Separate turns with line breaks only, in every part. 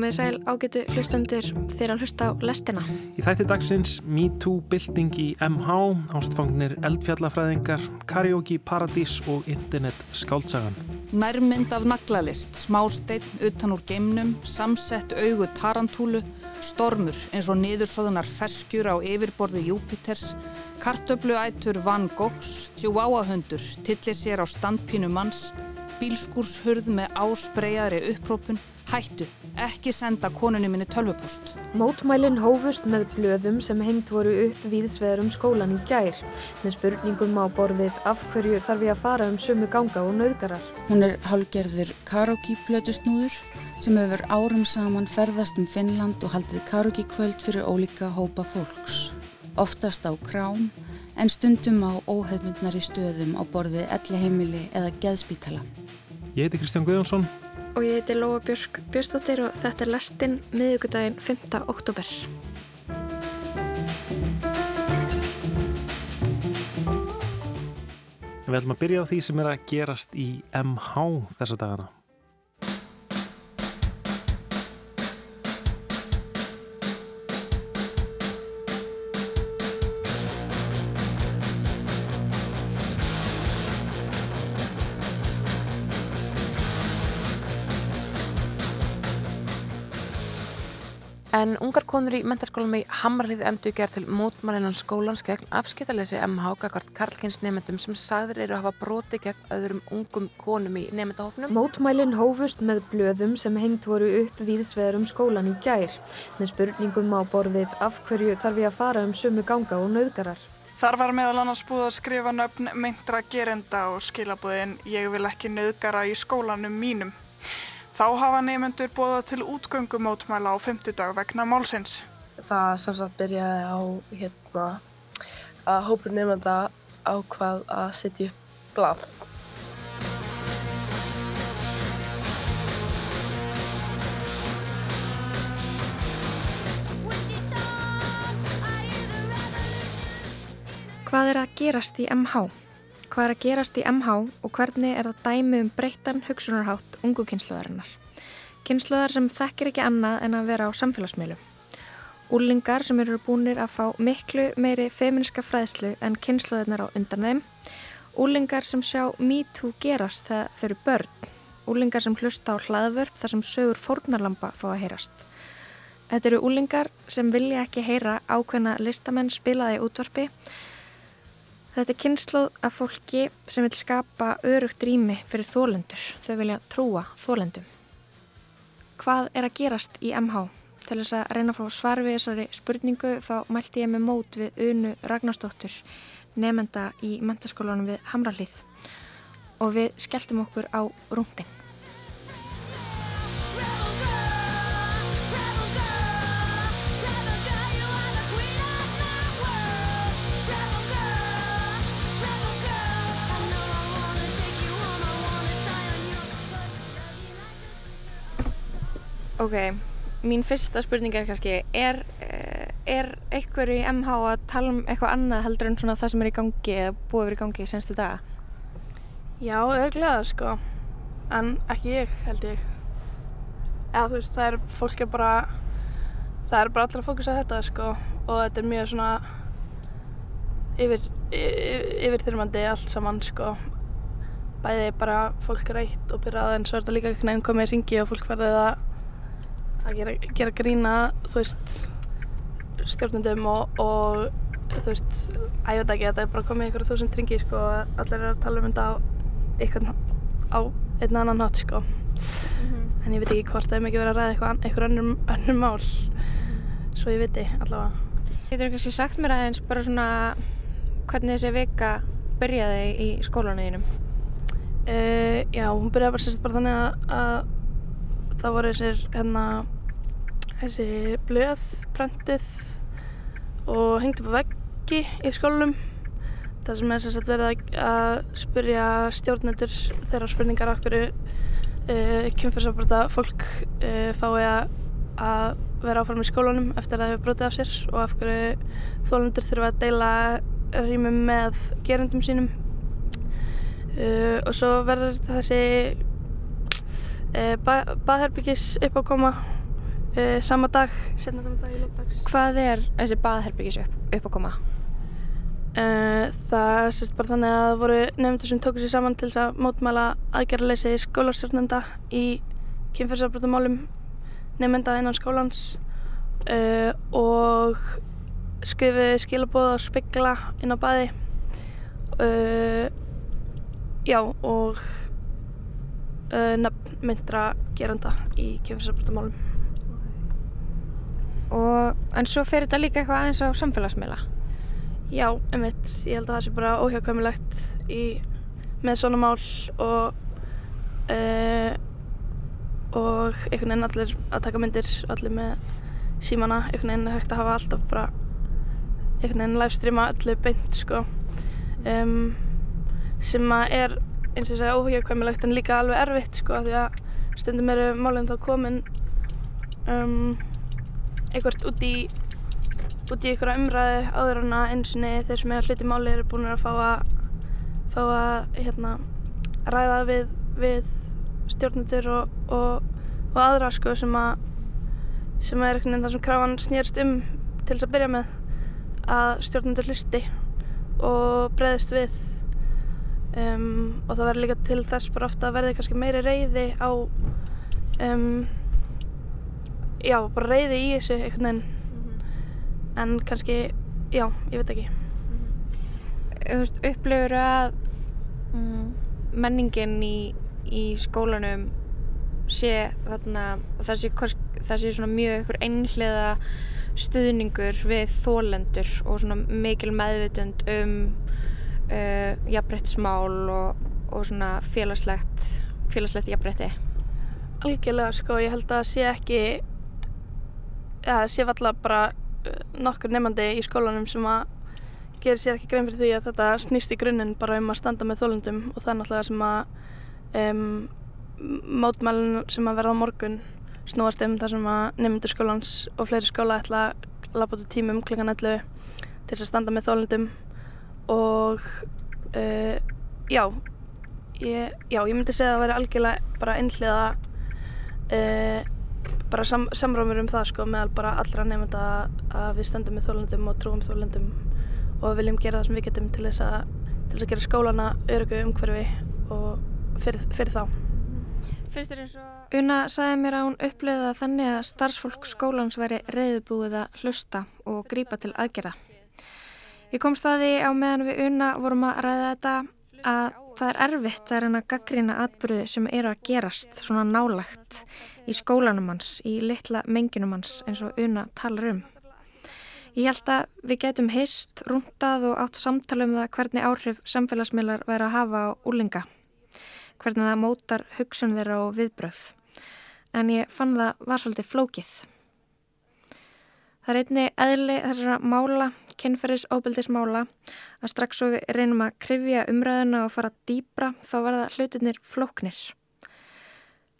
Komið sæl ágætu hlustendur þegar að hlusta á lestina.
Í þætti dagsins MeToo-bilding í MH, ástfangnir eldfjallafræðingar, karaoke paradís og internet skáltsagan.
Nærmynd af naglalist, smásteinn utan úr geimnum, samsett augu tarantúlu, stormur eins og niðursóðunar feskjur á yfirborði Júpiters, kartöfluætur Van Goghs, tjúáahundur, tillir sér á standpínu manns, bílskúrshurð með áspreyjaðri upprópun, hættu, ekki senda konunni minni tölvupost.
Mótmælinn hófust með blöðum sem hengt voru upp viðsveðrum skólan í gær, með spurningum á borfið af hverju þarf ég að fara um sömu ganga og nauðgarar.
Hún er hálgerður karaoke plötusnúður sem hefur árum saman ferðast um Finnland og haldið karaoke kvöld fyrir ólíka hópa fólks. Oftast á krám en stundum á óhefmyndnari stöðum á borfið elli heimili eða geðspítala.
Ég heiti Kristján Guðjónsson.
Og ég heiti Lóa Björk Björnstóttir og þetta er lestinn miðugudaginn 5. oktober.
Við ætlum að byrja á því sem er að gerast í MH þessa dagana.
En ungar konur í mentaskólanum í Hamralið emdu gerð til mótmælinan skólans gegn afskiptalesi MH gagvart Karlkins nefndum sem sagður eru að hafa broti gegn öðrum ungum konum í nefndahopnum.
Mótmælin hófust með blöðum sem hengt voru upp viðsveðrum skólan í gær, með spurningum á borfið af hverju þarf ég að fara um sömu ganga og nauðgarar.
Þar var meðal annars búið að skrifa nöfn myndra gerenda og skilabúðin ég vil ekki nauðgara í skólanum mínum. Þá hafa nefnendur bóða til útgöngumótmæla á 50 dag vegna málsins.
Það samsagt byrjaði á hérna, að hópur nefnenda ákvað að setja upp blað.
Hvað er að gerast í MH? Hvað er að gerast í MH og hvernig er það dæmi um breyttan hugsunarhátt ungu kynsluðarinnar? Kynsluðar sem þekkir ekki annað en að vera á samfélagsmiðlu. Úlingar sem eru búinir að fá miklu meiri feministka fræðslu en kynsluðarnar á undan þeim. Úlingar sem sjá MeToo gerast þegar þau eru börn. Úlingar sem hlusta á hlaðvörp þar sem sögur fórnarlampa fá að heyrast. Þetta eru úlingar sem vilja ekki heyra ákveðna listamenn spilaði útvarpi Þetta er kynsluð af fólki sem vil skapa örugt rými fyrir þólendur. Þau vilja trúa þólendum. Hvað er að gerast í MH? Til þess að reyna að fá svar við þessari spurningu þá mælti ég með mót við Unu Ragnarsdóttur, nefnda í mentaskólanum við Hamralíð og við skelltum okkur á rúndin. Ok, mín fyrsta spurning er kannski, er, er einhverju í MH að tala um eitthvað annað heldur en svona það sem er í gangi eða búið verið í gangi í senstu daga?
Já, örglega sko, en ekki ég held ég. Eða þú veist, það er fólk er bara, það er bara allir að fókusa á þetta sko og þetta er mjög svona yfir, yfirþyrmandi allt saman sko. Bæði bara fólk er eitt og byrjað en svo er þetta líka einhvern veginn komið í ringi og fólk verðið að að gera, gera grína þú veist stjórnundum og, og þú veist, að ég veit ekki, þetta er bara komið ykkur þúsund ringi sko, allir er að tala um þetta á eitthvað á einn annan nátt sko mm -hmm. en ég veit ekki hvort það er mikið verið að ræða eitthvað eitthvað önnum, önnum mál svo ég veit allavega
Getur þú kannski sagt mér aðeins bara svona hvernig þessi vika byrjaði í skólanuðinum?
Uh, já, hún byrjaði bara sérst bara þannig að það voru þessir hérna þessi blöð prentuð og hengt upp á veggi í skólunum það sem er sérstætt verið að spyrja stjórnendur þeirra spurningar okkur uh, kynfyrsafbrota fólk uh, fái að, vera áfram í skólunum eftir að það hefur brotið af sér og af hverju þólendur þurfa að deila rýmum með gerendum sínum. Uh, og svo verður þessi baðherbyggis upp á koma uh, sama dag, setna sama dag í lókdags.
Hvað er þessi baðherbyggis upp, upp að koma?
Uh, það sérst bara þannig að það voru nefndur sem tóku sér saman til þess að mótmæla aðgerðarleysi skólastjórnenda í kynferðsafbrotamálum nefnda innan skólans og skrifu skilabóð og spegla inn á baði já og uh, nefn myndra geranda í kynferðsafbrotamálum
Og, en svo fer þetta líka eitthvað aðeins á samfélagsmiðla.
Já, einmitt, ég held að það sé bara óhjákvæmilegt í, með svona mál og uh, og einhvern veginn allir að taka myndir og allir með símana, einhvern veginn er hægt að hafa alltaf bara einhvern veginn livestreama öllu beint sko. Um, sem að er eins og ég segja óhjákvæmilegt en líka alveg erfitt sko því að stundum eru málinn þá komin um, einhvert út í út í einhverja umræðu áður en að eins og þeir sem er hluti máli eru búin að fá að fá að hérna, ræða við, við stjórnendur og, og, og aðra sko sem að sem er einhvern veginn það sem krafan snýrst um til þess að byrja með að stjórnendur hlusti og breyðist við um, og það verður líka til þess bara ofta að verði kannski meiri reyði á um, já, bara reyði í þessu einhvern veginn. En kannski, já, ég veit ekki.
Þú veist, upplifur að mm, menningin í, í skólanum sé þarna, það sé, það sé svona mjög einhver einhliða stuðningur við þólendur og svona mikil meðvitund um uh, jafnbrettismál og, og svona félagslegt félagslegt jafnbretti
algjörlega sko, ég held að það sé ekki það sé valla bara uh, nokkur nefnandi í skólanum sem að gerir sér ekki grein fyrir því að þetta snýst í grunninn bara um að standa með þólundum og það er náttúrulega sem að um, mótmælun sem að verða á morgun snúast um þar sem að nefndur skólans og fleiri skóla ætla að lappa út í tímum klukkan 11 til þess að standa með þólundum og uh, já, ég, já, ég myndi segja að það væri algjörlega bara einhliða uh, bara sam, samrámur um það sko meðal bara allra nefnda að við stöndum með þólundum og trúum þólundum og viljum gera það sem við getum til þess að, til þess að gera skólana öryggu umhverfi og fyrir, fyrir þá.
Finnst þér eins og Una sagði mér að hún upplöði það þannig að starfsfólk skólans væri reyðbúið að hlusta og grípa til aðgerða. Ég kom staði á meðan við Una vorum að ræða þetta að það er erfitt að reyna að gaggrína atbyrði sem eru að gerast svona nálagt í skólanum hans, í litla menginum hans eins og Una talar um. Ég held að við getum hist, rúndað og átt samtala um það hvernig áhrif samfélagsmiðlar væri að hafa á úlinga, hvernig það mótar hugsun þeirra og viðbröð. En ég fann það var svolítið flókið. Það er einni eðli þessara mála, kynferðis óbyldismála, að strax svo við reynum að krifja umræðuna og fara dýbra þá verða hlutinir flóknir.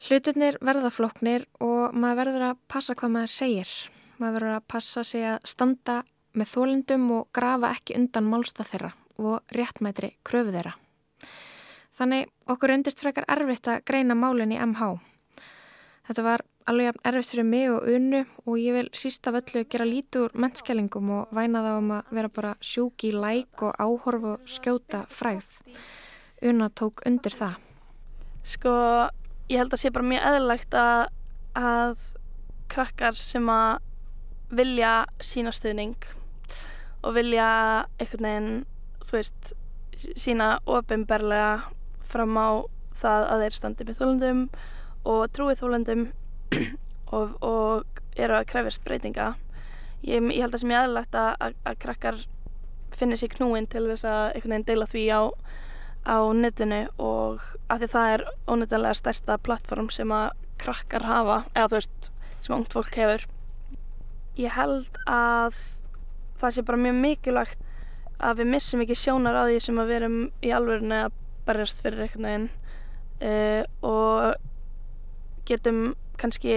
Hlutinir verða flóknir og maður verður að passa hvað maður segir. Maður verður að passa sig að standa með þólendum og grafa ekki undan málsta þeirra og réttmætri kröfu þeirra. Þannig okkur undist frekar erfitt að greina málinn í MH. Þetta var alveg erfitt fyrir mig og unnu og ég vil sísta völlu gera lítið úr mennskælingum og væna þá um að vera bara sjúk í læk og áhorf og skjóta fræð. Unna tók undir það.
Sko, ég held að sé bara mjög eðlilegt að, að krakkar sem að vilja sína stuðning og vilja einhvern veginn, þú veist, sína ofinberlega fram á það að þeir standi með þólundum og trúið þólundum og, og eru að krefjast breytinga. Ég, ég held að sem ég eðlilegt að, að, að krakkar finni sér knúin til þess að einhvern veginn deila því á á netinu og af því það er ónættilega stærsta plattform sem að krakkar hafa, eða þú veist sem ungt fólk hefur ég held að það sé bara mjög mikilvægt að við missum ekki sjónar á því sem að við erum í alvörinu að berjast fyrir einhvern veginn uh, og getum kannski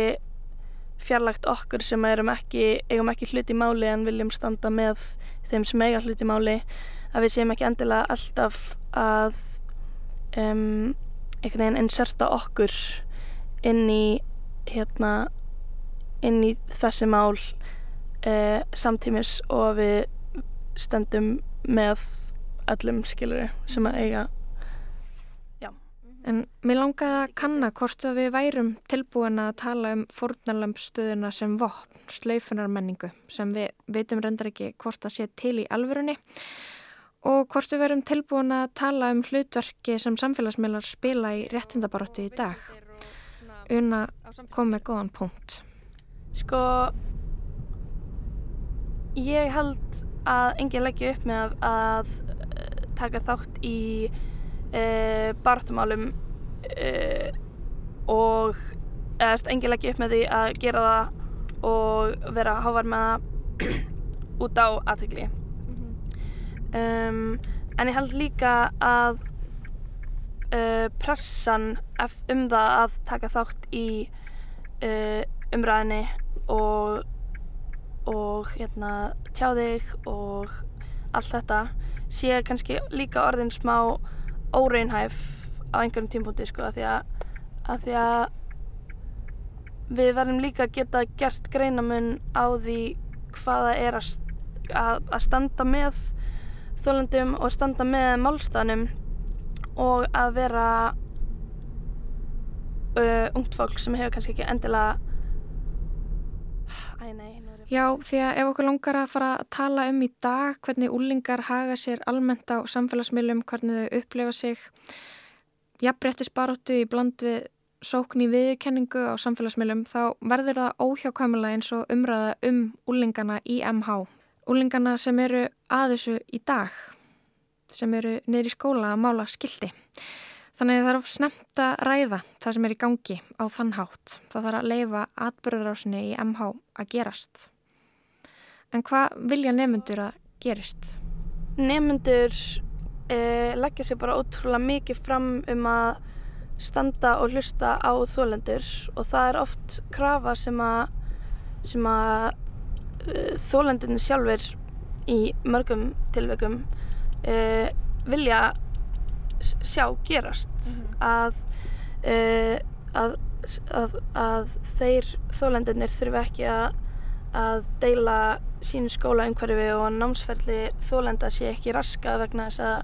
fjarlagt okkur sem erum ekki, eigum ekki hlut í máli en viljum standa með þeim sem eiga hlut í máli að við séum ekki endilega alltaf að um, einhvern veginn inserta okkur inn í hérna inn í þessi mál uh, samtímis og við stöndum með öllum skiluru sem að eiga
En mér langaði að kanna hvort að við værum tilbúin að tala um fórnarlömpstöðuna sem vopn, slaufunarmenningu sem við veitum reyndar ekki hvort að sé til í alvörunni og hvort við verum tilbúin að tala um hlutverki sem samfélagsmiðlar spila í réttindabaróttu í dag. Una kom með góðan punkt.
Sko, ég held að enginn leggja upp með að, að taka þátt í uh, baráttumálum uh, og eða enginn leggja upp með því að gera það og vera hávar með það út á aðtökli um, en ég held líka að uh, pressan um það að taka þátt í umræðinni og og hérna tjá þig og allt þetta sé kannski líka orðin smá óreinhæf á einhverjum tímpunkti sko að því að, að því að við verðum líka að geta gert greinamun á því hvaða er að, að, standa með þólundum og standa með málstæðanum og að vera uh, ungt fólk sem hefur kannski ekki endilega Æ, nei,
Já, því að ef okkur langar að fara að tala um í dag hvernig úlingar haga sér almennt á samfélagsmiðlum, hvernig þau upplefa sig, jafnbrettis baróttu í bland við sókn í viðkenningu á samfélagsmiðlum, þá verður það óhjákvæmulega eins og umræða um úlingana í MH. Úlingana sem eru að þessu í dag, sem eru í skóla að mála skildi. Þannig að það of snemt að ræða það sem er í gangi á þann hátt. Það þarf að leifa atbyrðurásinni í MH að gerast. En hvað vilja nefnundur að gerist?
Nefnundur eh, leggja sér bara ótrúlega mikið fram um að standa og hlusta á þólendur og það er oft krafa sem að, sem að eh, þólendurinn sjálfur í mörgum tilveikum eh, vilja sjá gerast mm -hmm. að, uh, að, að, að þeir þólendunir þurfi ekki að deila sínu skóla umhverfi og námsferðli þólenda sé ekki raskað vegna þess að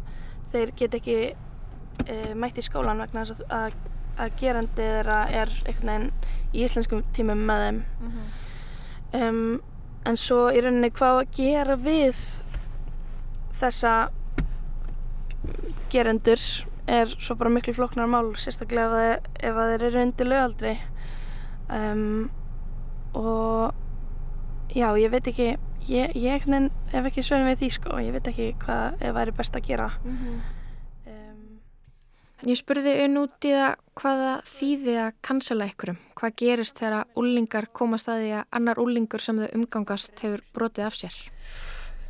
þeir get ekki uh, mætt í skólan vegna þess að gerandi þeirra er einhvern veginn í íslenskum tímum með þeim mm -hmm. um, en svo í rauninni hvað að gera við þessa gerendur er svo bara miklu floknar mál sérstaklega ef að þeir eru undir lögaldri um, og já, ég veit ekki ég, ég hef ekki svörin við því sko ég veit ekki hvað væri best að gera. Mm -hmm.
um, Ég spurði unn út í það hvaða þýði að cancela ykkurum hvað gerist þegar úlingar komast að því að annar úlingur sem þau umgangast hefur brotið af sér?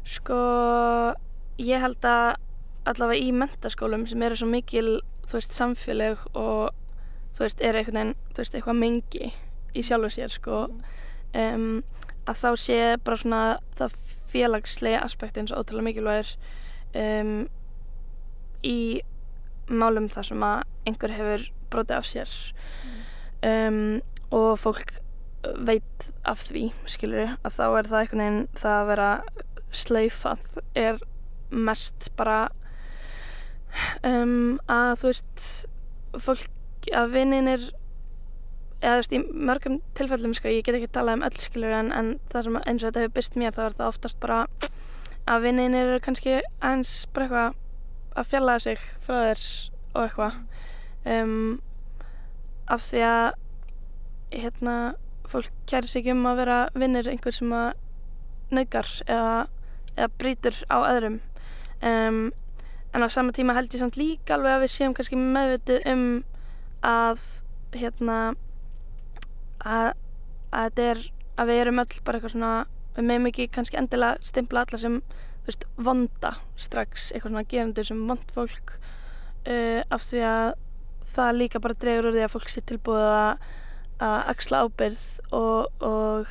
Sko ég held að allavega í mentaskólum sem eru svo mikil þú veist samfélag og þú veist er eitthvað, veist, eitthvað mengi í sjálfu sér sko. Um, að þá sé bara svona það félagslega aspekti eins og ótrúlega mikilvægir um, í málum þar sem að einhver hefur brotið af sér. Um, og fólk veit af því skilur að þá er það einhvern veginn það að vera sleifað er mest bara um, að þú veist fólk að vinninir eða þú veist í mörgum tilfellum sko, ég get ekki talað um öll skilur en, en það sem eins og þetta hefur byrst mér þá er það oftast bara að vinninir eru kannski eins bara eitthvað að fjallaða sig frá þér og eitthvað. Um, af því að hérna fólk kæri sig um að vera vinnir einhver sem að nögar eða, eða brítur á öðrum. Um, en á sama tíma held ég samt líka alveg að við séum kannski meðvitið um að hérna að, að þetta er að við erum öll bara eitthvað svona við meðum ekki kannski endilega stimpla alla sem þú veist vonda strax eitthvað svona gerandur sem vond fólk uh, af því að það líka bara dregur úr því að fólk sé tilbúið að að axla ábyrð og og,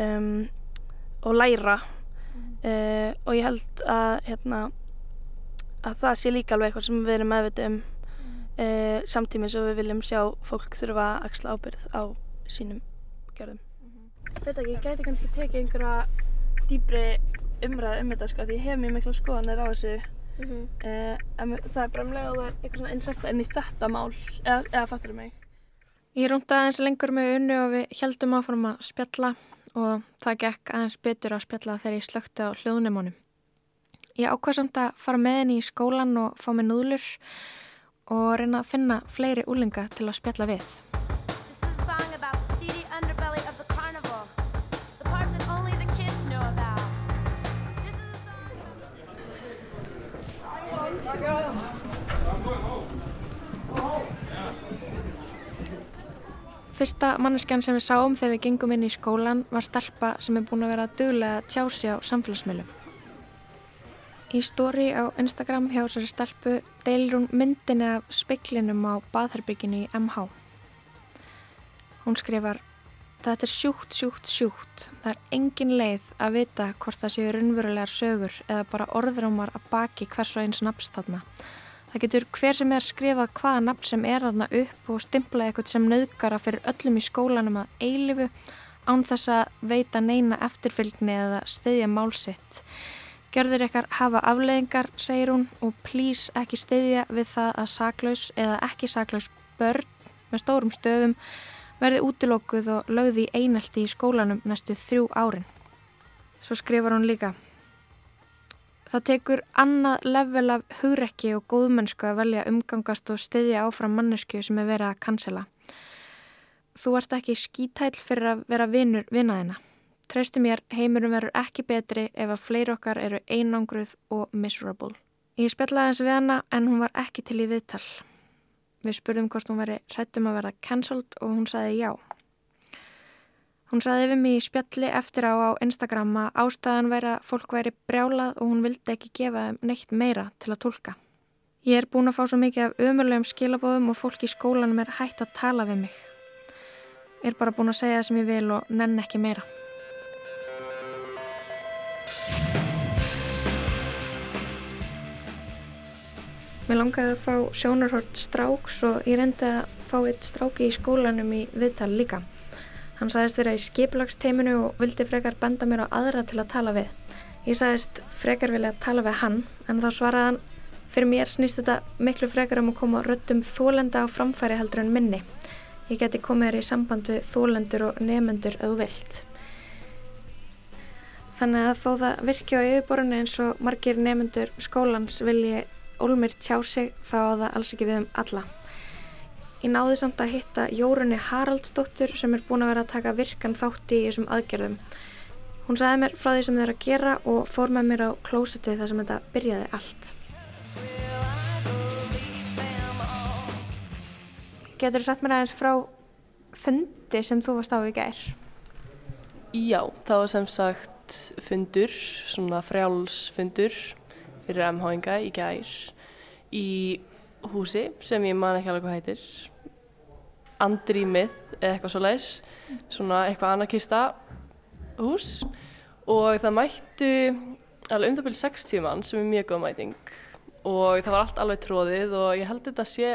um, og læra mm. uh, og ég held að hérna að það sé líka alveg eitthvað sem við erum meðvitið um mm. uh, samtímis og við viljum sjá fólk þurfa að axla ábyrð á sínum gjörðum. Mm -hmm. veit ekki, ég gæti kannski tekið einhverja dýbri umræð um þetta sko, því ég hef mjög mikla skoðanir á þessu. Mm -hmm. uh, en það er bara um leið að það er eitthvað svona inserta inn í þetta mál, eða, eða fattur þau mig?
Ég rúndaði aðeins lengur með unnu og við heldum áfram að spjalla og það gekk aðeins betur að spjalla þegar ég slökti á hljóðnumónum. Ég ákvað samt að fara með henni í skólan og fá með núðlur og reyna að finna fleiri úlinga til að spjalla við. Fyrsta manneskjan sem við sáum þegar við gengum inn í skólan var stelpa sem er búin að vera duglega að tjási á samfélagsmiðlum. Í stóri á Instagram hjá þessari stelpu deilir hún myndinni af speiklinum á baðherbygginu í MH. Hún skrifar Þetta er sjúkt, sjúkt, sjúkt. Það er engin leið að vita hvort það séu raunverulegar sögur eða bara orðrumar að baki hvers og eins nafns þarna. Það getur hver sem er skrifað hvaða nafn sem er þarna upp og stimpla eitthvað sem nöðgara fyrir öllum í skólanum að eilifu án þess að veita neina eftirfylgni eða stiðja málsitt. Gjörður ykkar hafa afleðingar, segir hún, og plís ekki stiðja við það að saklaus eða ekki saklaus börn með stórum stöfum verði útilokkuð og lögði einelti í skólanum næstu þrjú árin. Svo skrifar hún líka. Það tekur annað level af hugrekki og góðmennsku að velja umgangast og styðja áfram mannesku sem er verið að cancela. Þú ert ekki skítæl fyrir að vera vinur vinaðina. Treystu mér, heimurum verður ekki betri ef að fleiri okkar eru einangruð og miserable. Ég spjallaði hans við hana en hún var ekki til í viðtal. Við spurðum hvort hún veri hrættum að verða cancelled og hún saði já. Hún saði við mig í spjalli eftir á á Instagram að ástæðan væri að fólk væri brjálað og hún vildi ekki gefa þeim neitt meira til að tólka. Ég er búin að fá svo mikið af ömurlegum skilabóðum og fólk í skólanum er hægt að tala við mig. Ég er bara búin að segja það sem ég vil og nenn ekki meira. Mér langaði að fá sjónarhort stráks og ég reyndi að fá eitt stráki í skólanum í viðtal líka. Hann sagðist vera í skiplagsteiminu og vildi frekar benda mér á aðra til að tala við. Ég sagðist frekar vilja tala við hann en þá svaraði hann fyrir mér snýst þetta miklu frekar um að koma röttum þólenda á framfæri heldur en minni. Ég geti komið þér í samband við þólendur og nefendur að þú vilt. Þannig að þó það virki á yfirborunni eins og margir nefendur skólans vilji Olmir tjá sig þá að það alls ekki við um alla. Ég náði samt að hitta Jórunni Haraldsdóttur sem er búin að vera að taka virkan þátti í þessum aðgerðum. Hún sagði mér frá því sem þeir að gera og fór með mér á klósetti þar sem þetta byrjaði allt. Getur þú sagt mér aðeins frá fundi sem þú varst á í gær?
Já, það var sem sagt fundur, svona frjálsfundur fyrir MH-inga í gær í húsi sem ég man ekki alveg hvað heitir Andrýmið eða eitthvað svo leiðis svona eitthvað anarkista hús. Og það mættu alveg um það byrju 60 mann sem er mjög góð mæting. Og það var allt alveg tróðið og ég held þetta að sé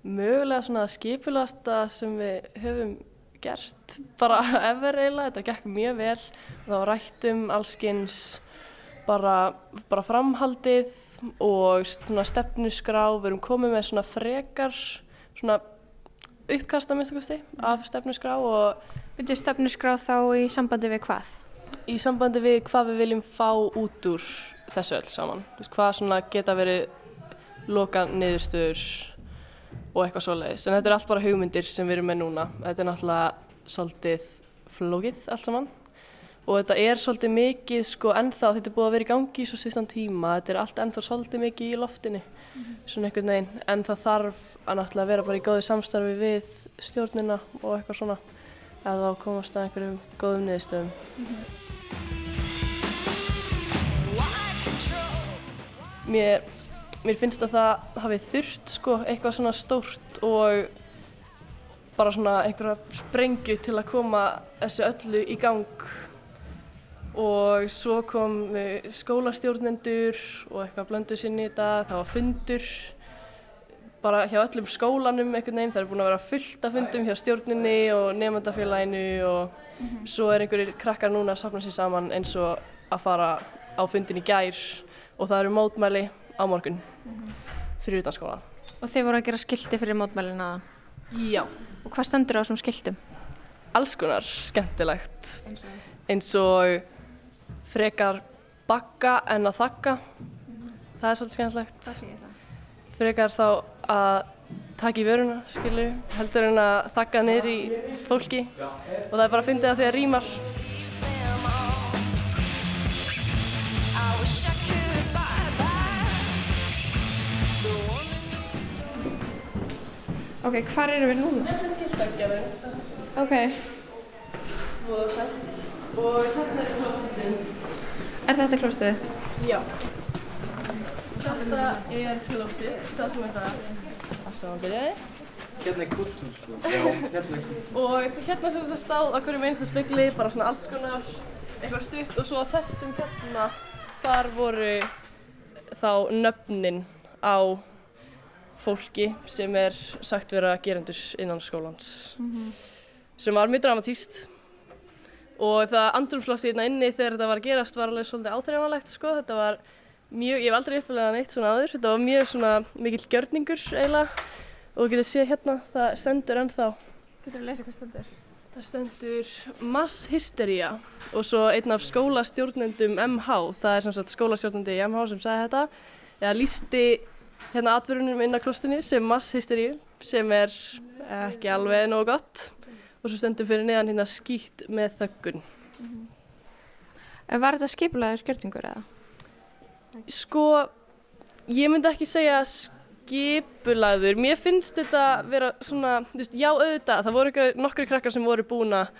mögulega svona skipulasta sem við höfum gert. Bara efer eiginlega, þetta gekk mjög vel. Það var rætt um allskins bara, bara framhaldið og svona stefnusgrá, við erum komið með svona frekar svona uppkasta minnstakosti af stefnusgrá og
Vildu stefnusgrá þá í sambandi við hvað?
Í sambandi við hvað við viljum fá út úr þessu öll saman. Hvað svona geta verið loka niðurstöður og eitthvað svoleiðis, en þetta er allt bara hugmyndir sem við erum með núna, þetta er náttúrulega svolítið flókið allt saman. Og þetta er svolítið mikið sko ennþá, þetta er búið að vera í gangi í svo sviftan tíma, þetta er allt ennþá svolítið mikið í loftinni. Svona einhvern veginn en það þarf að náttúrulega vera bara í góði samstarfi við stjórnina og eitthvað svona, að þá komast að einhverjum góðum niðurstöðum mm -hmm. Mér, mér finnst að það hafi þurft sko eitthvað svona stórt og bara svona einhverja sprengju til að koma þessu öllu í gang og svo kom skólastjórnendur og eitthvað blöndu sinni í þetta, það var fundur bara hjá öllum skólanum einhvern veginn, það er búin að vera fullt af fundum hjá stjórninni og nefndafélaginu og svo er einhverjir krakkar núna að safna sér saman eins og að fara á fundin í gær og það eru mótmæli á morgun fyrir utan skólan.
Og þið voru að gera skildi fyrir mótmælin aðan.
Já.
Og hvað stendur á þessum skildum?
Alls konar skemmtilegt eins og frekar bakka en að þakka. Það er svolítið skemmtilegt. Frekar þá að taka í vöruna, skilur, heldur en að þakka niður í fólki og það er bara að fyndið að því að rýmar.
Ok, hvar erum við núna?
Þetta er skildagjörðin.
Ok.
Og. Og þetta er klósitinn.
Er þetta klóstið?
Já. Þetta er klósið, það sem þetta allt saman byrjaði.
Hérna er kultúr sko. Já, hérna er kultúr.
Og hérna sem þetta stáð á hverjum einstu spegli, bara svona alls konar, eitthvað stutt og svo þessum hérna, þar voru þá nöfnin á fólki sem er sagt vera gerendur innan skólans. Sem var mjög dramatíst. Og það andrumslofti hérna inni þegar þetta var að gerast var alveg svolítið áþreifanlegt sko. Þetta var mjög, ég hef aldrei uppfylgðað neitt svona áður. Þetta var mjög svona mikill gjörningur eiginlega. Og þú getur séð hérna, það stendur ennþá.
Getur þú að lesa hvað stendur?
Það stendur masshystería og svo einn af skólastjórnendum MH, það er sem sagt skólastjórnandi í MH sem sagði þetta, eða lísti hérna atbyrjunum inn á klostinu sem masshysteríu sem er ekki alveg nógu gott og svo stendur fyrir neðan hérna skýtt með þöggun.
Var þetta skipulaður gjörningur eða?
Sko, ég myndi ekki segja skipulaður, mér finnst þetta vera svona, þú veist, já auðvitað, það voru nokkri krakkar sem voru búin að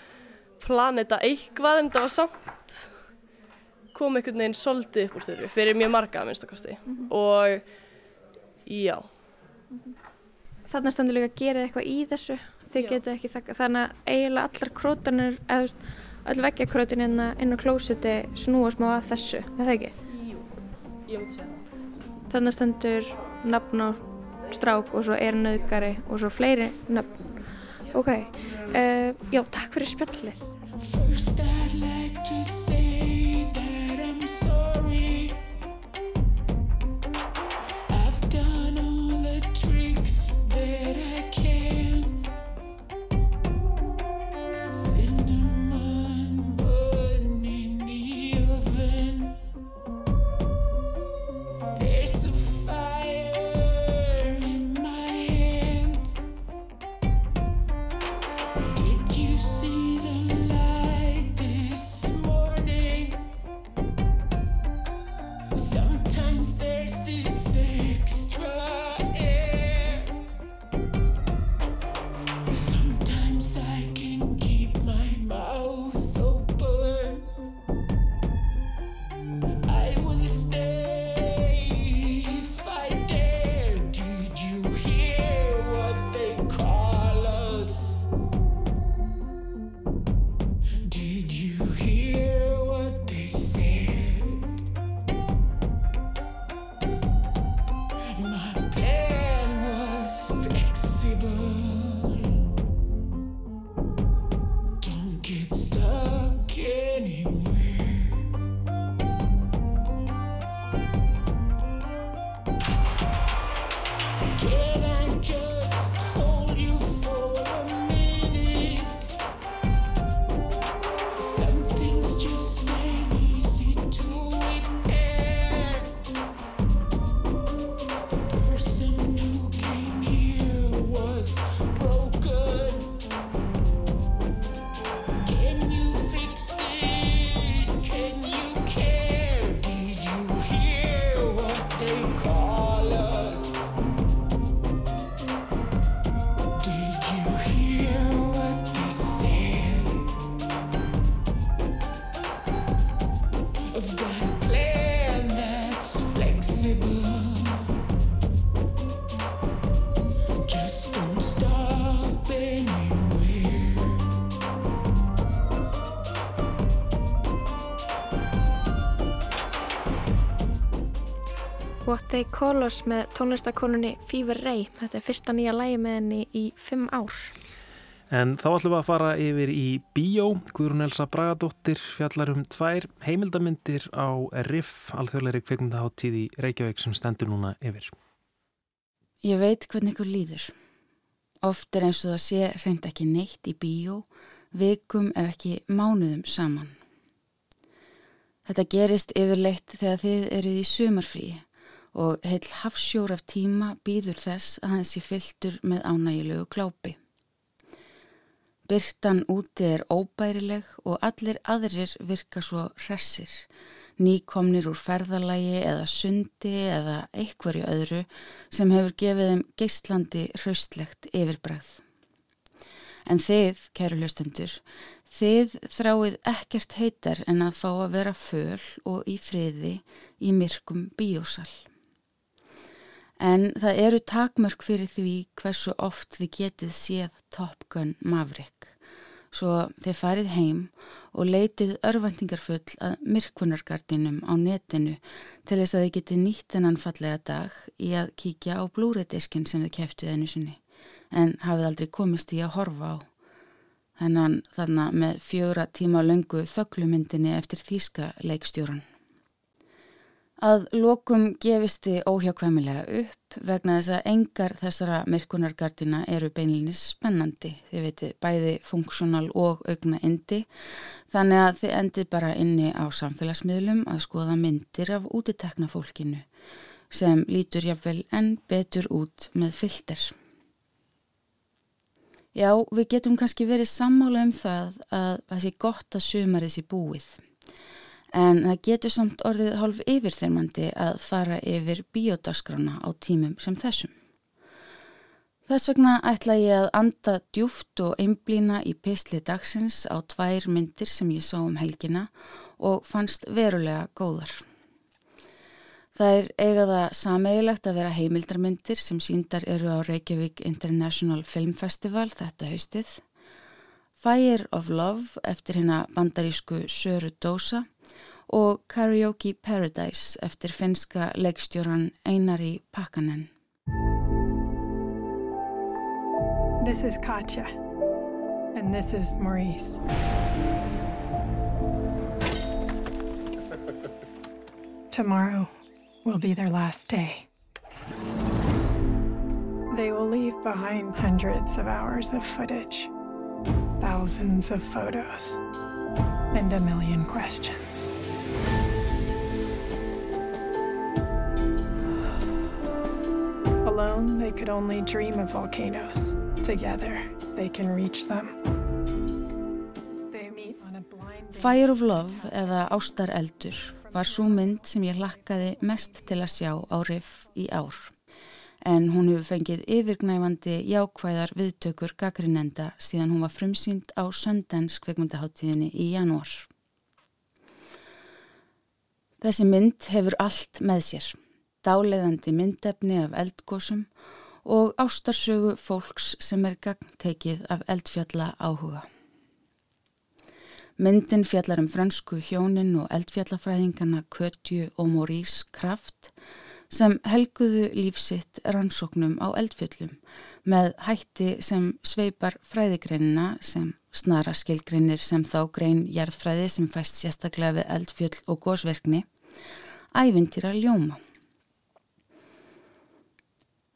plana þetta eitthvað en þetta var samt kom einhvern veginn soldið upp úr þurru fyrir mjög marga að minnstakosti og já,
Þarna stendur líka að gera eitthvað í þessu.
Já.
geta ekki þakka. Þannig að eiginlega allar krótanir, eða öll veggjakrótin hérna inn á klósiti snúa smá að þessu. Er það ekki?
jú, ég myndi segja það.
Þannig stendur nafn á strák og svo er nöðgari og svo fleiri nöfn. Ok, uh, já, takk fyrir spjallið. They Call Us með tónlistakonunni Fever Ray. Þetta er fyrsta nýja lægi með henni í fimm ár.
En þá ætlum við að fara yfir í Bíó. Guðrún Elsa Bragadóttir fjallar um tvær heimildamindir á RIF, alþjóðleiri kveikmyndaháttíð í Reykjavík sem stendur núna yfir.
Ég veit hvernig ykkur líður. Oft er eins og það sé reynd ekki neitt í bíó, vikum ef ekki mánuðum saman. Þetta gerist yfirleitt þegar þið eruð í sumarfríi og heil hafsjór af tíma býður þess að hans sé fylltur með ánægilegu klápi. Byrtan úti er óbærileg og allir aðrir virka svo hressir, nýkomnir úr ferðalagi eða sundi eða eitthverju öðru sem hefur gefið þeim geistlandi hraustlegt yfirbræð. En þið, kæru hlustendur, þið þráið ekkert heitar en að fá að vera föl og í friði í myrkum bíósal. En það eru takmörk fyrir því hversu oft þið getið séð Top Gun Maverick. Svo þið farið heim og leitið örvendingarfull að myrkvunargardinum á netinu til þess að þið getið nýtt enn fallega dag í að kíkja á blúrediskin sem þið keftuð ennu sinni en hafið aldrei komist í að horfa á. Þannig þannig með fjögra tíma löngu þöglumyndinni eftir þýska leikstjóran. Að lokum gefist þið óhjákvæmilega upp vegna þess að engar þessara myrkunargardina eru beinlinis spennandi. Þið veitu bæði funksjónal og augna indi þannig að þið endið bara inni á samfélagsmiðlum að skoða myndir af útitekna fólkinu sem lítur jáfnvel enn betur út með filter. Já, við getum kannski verið sammála um það að það sé gott að sumarið sé búið en það getur samt orðið hálf yfirþyrmandi að fara yfir bíódaskrána á tímum sem þessum. Þess vegna ætla ég að anda djúft og einblýna í pisli dagsins á tvær myndir sem ég sá um helgina og fannst verulega góðar. Það er eigað að sameigilegt að vera heimildarmyndir sem síndar eru á Reykjavík International Film Festival þetta haustið. Fire of Love eftir hérna bandarísku Söru Dósa og Karaoke Paradise eftir finska leikstjóran Einari Pakkanen.
This is Katja and this is Maurice. Tomorrow will be their last day. They will leave behind hundreds of hours of footage, thousands of photos, and a million questions. Alone, they could only dream of volcanoes. Together, they can reach them.
Fire of Love eða Ástareldur var svo mynd sem ég hlakkaði mest til að sjá á riff í ár. En hún hefur fengið yfirgnæfandi jákvæðar viðtökur gaggrinenda síðan hún var frumsýnd á Sundance kveikmyndaháttíðinni í janúar. Þessi mynd hefur allt með sér. Dáleðandi myndefni af eldgósum og ástarsögu fólks sem er gangtekið af eldfjalla áhuga. Myndin fjallar um fransku hjónin og eldfjallafræðingana Kötju og Maurice Kraft sem helguðu lífsitt rannsóknum á eldfjöllum með hætti sem sveipar fræðigreinina sem snara skilgreinir sem þá grein jarðfræði sem fæst sérstaklega við eldfjöll og gósverkni, ævintýra ljóma.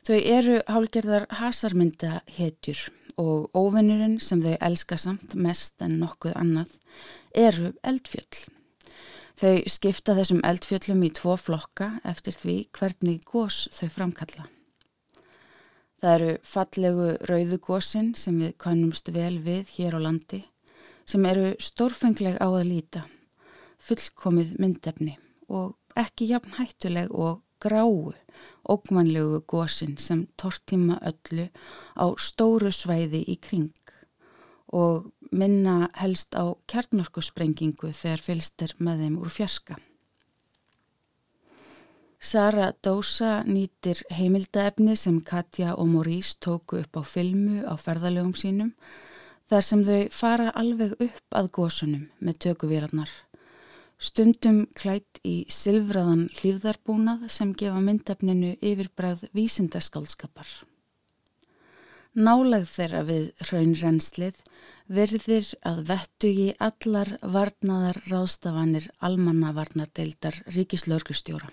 Þau eru hálgerðar hasarmynda hetjur og óvinnurinn sem þau elska samt mest en nokkuð annað eru eldfjöll. Þau skipta þessum eldfjöllum í tvo flokka eftir því hvernig gós þau framkalla. Það eru fallegu rauðugósin sem við kannumst vel við hér á landi sem eru stórfengleg á að líta, fullkomið myndefni og ekki jafn hættuleg og gráu, ógmanlegu gósin sem tortíma öllu á stóru svæði í kring og minna helst á kjarnorkusprengingu þegar fylst er með þeim úr fjaska. Sara Dósa nýtir heimildaefni sem Katja og Maurice tóku upp á filmu á ferðalögum sínum þar sem þau fara alveg upp að gósunum með tökuvélarnar stundum klætt í silfraðan hlýfðarbúnað sem gefa myndefninu yfirbræð vísindaskálskapar. Náleg þeirra við raunrenslið verðir að vettugi allar varnaðar ráðstafanir almannavarnadeildar ríkislörglustjóra.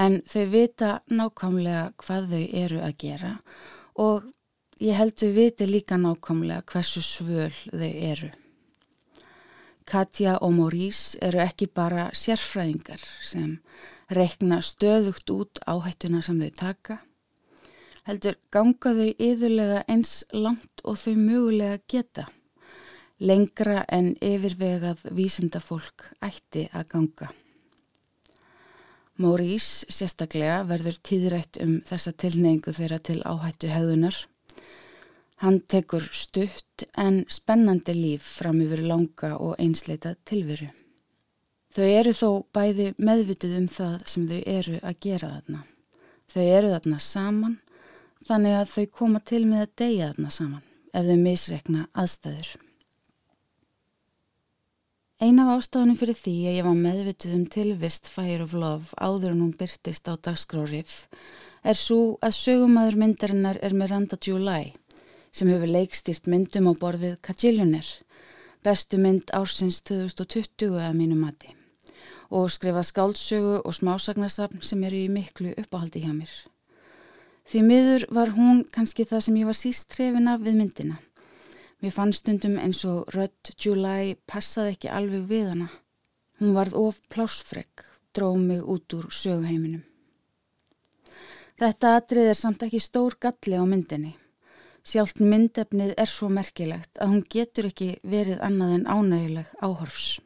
En þau vita nákvæmlega hvað þau eru að gera og ég held þau viti líka nákvæmlega hversu svöl þau eru. Katja og Maurice eru ekki bara sérfræðingar sem reikna stöðugt út áhættuna sem þau taka. Heldur ganga þau yðurlega eins langt og þau mögulega geta. Lengra en yfirvegað vísindafólk ætti að ganga. Maurice sérstaklega verður tíðrætt um þessa tilneingu þeirra til áhættu hegðunar Hann tekur stutt en spennandi líf fram yfir langa og einsleita tilveru. Þau eru þó bæði meðvitið um það sem þau eru að gera þarna. Þau eru þarna saman þannig að þau koma til með að deyja þarna saman ef þau misrekna aðstæður. Eina af ástafunum fyrir því að ég var meðvitið um tilvist Fire of Love áður en hún byrtist á dagskráriff er svo að sögumæður myndarinnar er Miranda July sem hefur leikstýrt myndum á borðið Kajillioner, bestu mynd ársins 2020 að mínu mati og skrifa skáldsögu og smásagnasafn sem eru í miklu uppáhaldi hjá mér. Því miður var hún kannski það sem ég var síst trefin af við myndina. Mér fann stundum eins og Rödd July passaði ekki alveg við hana. Hún varð of plásfregg, dróð mig út úr söguheiminum. Þetta atrið er samt ekki stór galli á myndinni. Sjálft myndefnið er svo merkilegt að hún getur ekki verið annað en ánægileg áhorfs.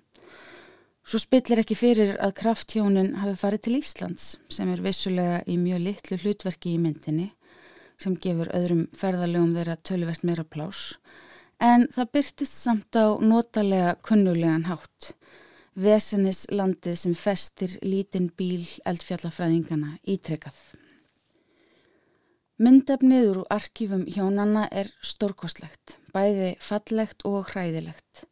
Svo spillir ekki fyrir að krafthjónin hafi farið til Íslands sem er vissulega í mjög litlu hlutverki í myndinni sem gefur öðrum ferðalegum þeirra tölvert meira plás en það byrtist samt á notalega kunnulegan hátt. Vesenis landið sem festir lítinn bíl eldfjallafræðingana ítrekað. Myndefnið úr arkífum hjónanna er stórkoslegt, bæði fallegt og hræðilegt.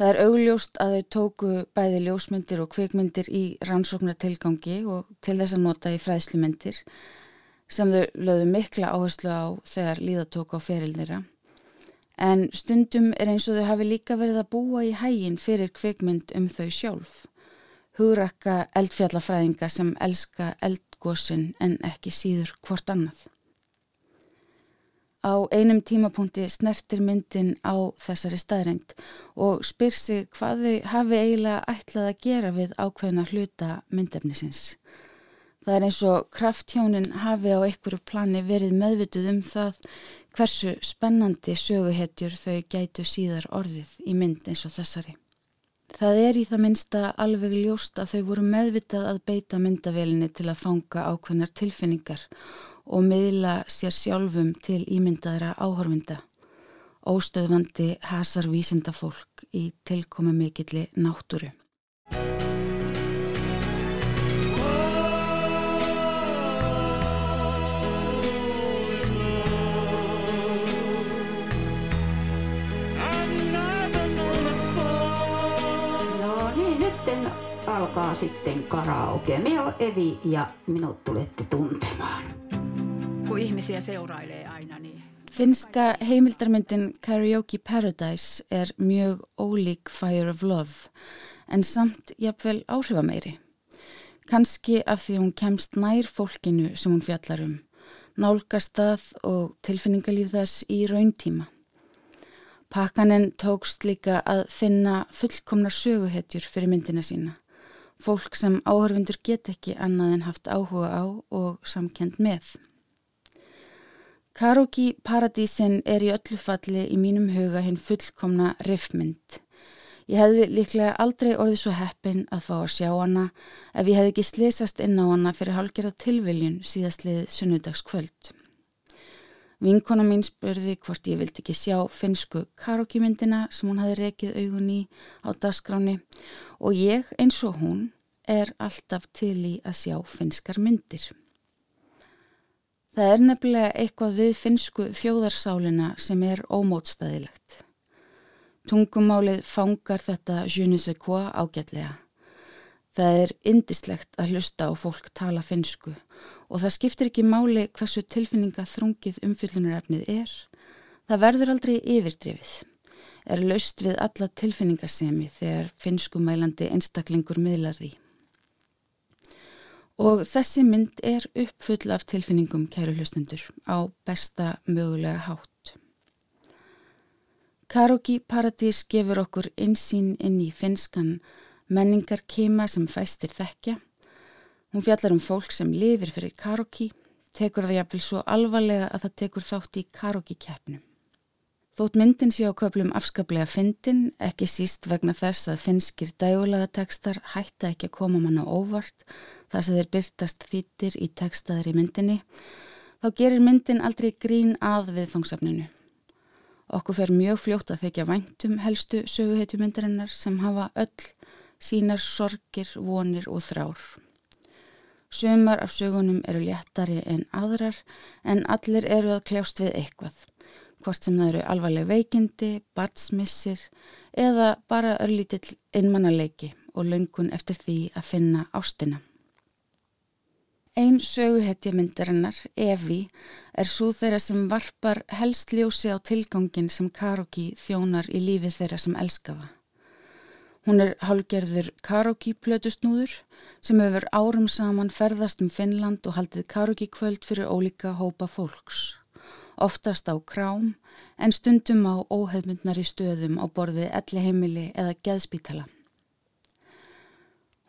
Það er augljóst að þau tóku bæði ljósmyndir og kveikmyndir í rannsóknartilgangi og til þess að nota í fræðslumyndir sem þau lögðu mikla áherslu á þegar líðatók á ferildira. En stundum er eins og þau hafi líka verið að búa í hægin fyrir kveikmynd um þau sjálf. Hugrakka eldfjallafræðinga sem elska eldgósin en ekki síður hvort annað. Á einum tímapunkti snertir myndin á þessari staðrænt og spyr sig hvað þau hafi eiginlega ætlað að gera við ákveðna hluta myndefnisins. Það er eins og krafthjónin hafi á einhverju plani verið meðvituð um það hversu spennandi söguhetjur þau gætu síðar orðið í mynd eins og þessari. Það er í það minsta alveg ljóst að þau voru meðvitað að beita myndavelinni til að fanga ákveðnar tilfinningar og miðla sér sjálfum til ímyndaðra áhorfinda. Óstöðvandi hasar vísinda fólk í tilkomi mikilli náttúru.
Nyt alkaa sitten karaoke. Me on Evi ja minut tulette tuntemaan.
kun ihmisiä seurailee aina. Niin... Finska heimildarmyndin Karaoke Paradise er mjög ólík Fire of Love en samt jafnvel áhrifameiri. Kanski af því hún kemst nær fólkinu sem hún fjallar um, nálgastað og tilfinningalíf þess í rauntíma. Pakkanen tókst líka að finna fullkomna söguhetjur fyrir myndina sína. Fólk sem áhörfundur get ekki annað en haft áhuga á og samkend með. Karogi Paradísin er í öllu falli í mínum huga hinn fullkomna riffmynd. Ég hefði líklega aldrei orðið svo heppin að fá að sjá hana ef ég hefði ekki slesast inn á hana fyrir hálgerða tilviljun síðastlið sunnudagskvöld. Vinkona mín spurði hvort ég vildi ekki sjá finsku Karogi myndina sem hún hefði rekið augun í á dasgráni og ég eins og hún er alltaf til í að sjá finskar myndir. Það er nefnilega eitthvað við finsku þjóðarsálina sem er ómótstæðilegt. Tungumálið fangar þetta je ne sais quoi ágætlega. Það er indislegt að hlusta á fólk tala finsku og það skiptir ekki máli hversu tilfinninga þrungið umfyllunarefnið er. Það verður aldrei yfirdrifið. Er laust við alla tilfinningasemi þegar finskumælandi einstaklingur miðlar því. Og þessi mynd er uppfull af tilfinningum kæru hlustendur á besta mögulega hátt. Karogi Paradís gefur okkur einsýn inn í finskan menningar kema sem fæstir þekkja. Hún fjallar um fólk sem lifir fyrir karoki, tekur það jafnvel svo alvarlega að það tekur þátt í karoki-keppnum. Þótt myndin sé á köplum afskaplega fyndin, ekki síst vegna þess að finskir dægulega tekstar hætta ekki að koma manna óvart þar sem þeir byrtast þýttir í tekstaðri myndinni, þá gerir myndin aldrei grín að viðfangsefninu. Okkur fer mjög fljótt að þekja væntum helstu söguhetjumyndarinnar sem hafa öll sínar sorgir, vonir og þrár. Sumar af sögunum eru léttari en aðrar en allir eru að kljást við eitthvað, hvort sem það eru alvarleg veikindi, batsmissir eða bara örlítill innmannaleiki og löngun eftir því að finna ástina. Einn söguhetja myndarinnar, Evi, er svo þeirra sem varpar helst ljósi á tilgangin sem Karoki þjónar í lífi þeirra sem elskaða. Hún er hálgerður karaoke-plötusnúður sem hefur árum saman ferðast um Finnland og haldið karaoke-kvöld fyrir ólíka hópa fólks. Oftast á krám en stundum á óhefmyndnari stöðum á borfið elliheimili eða geðspítala.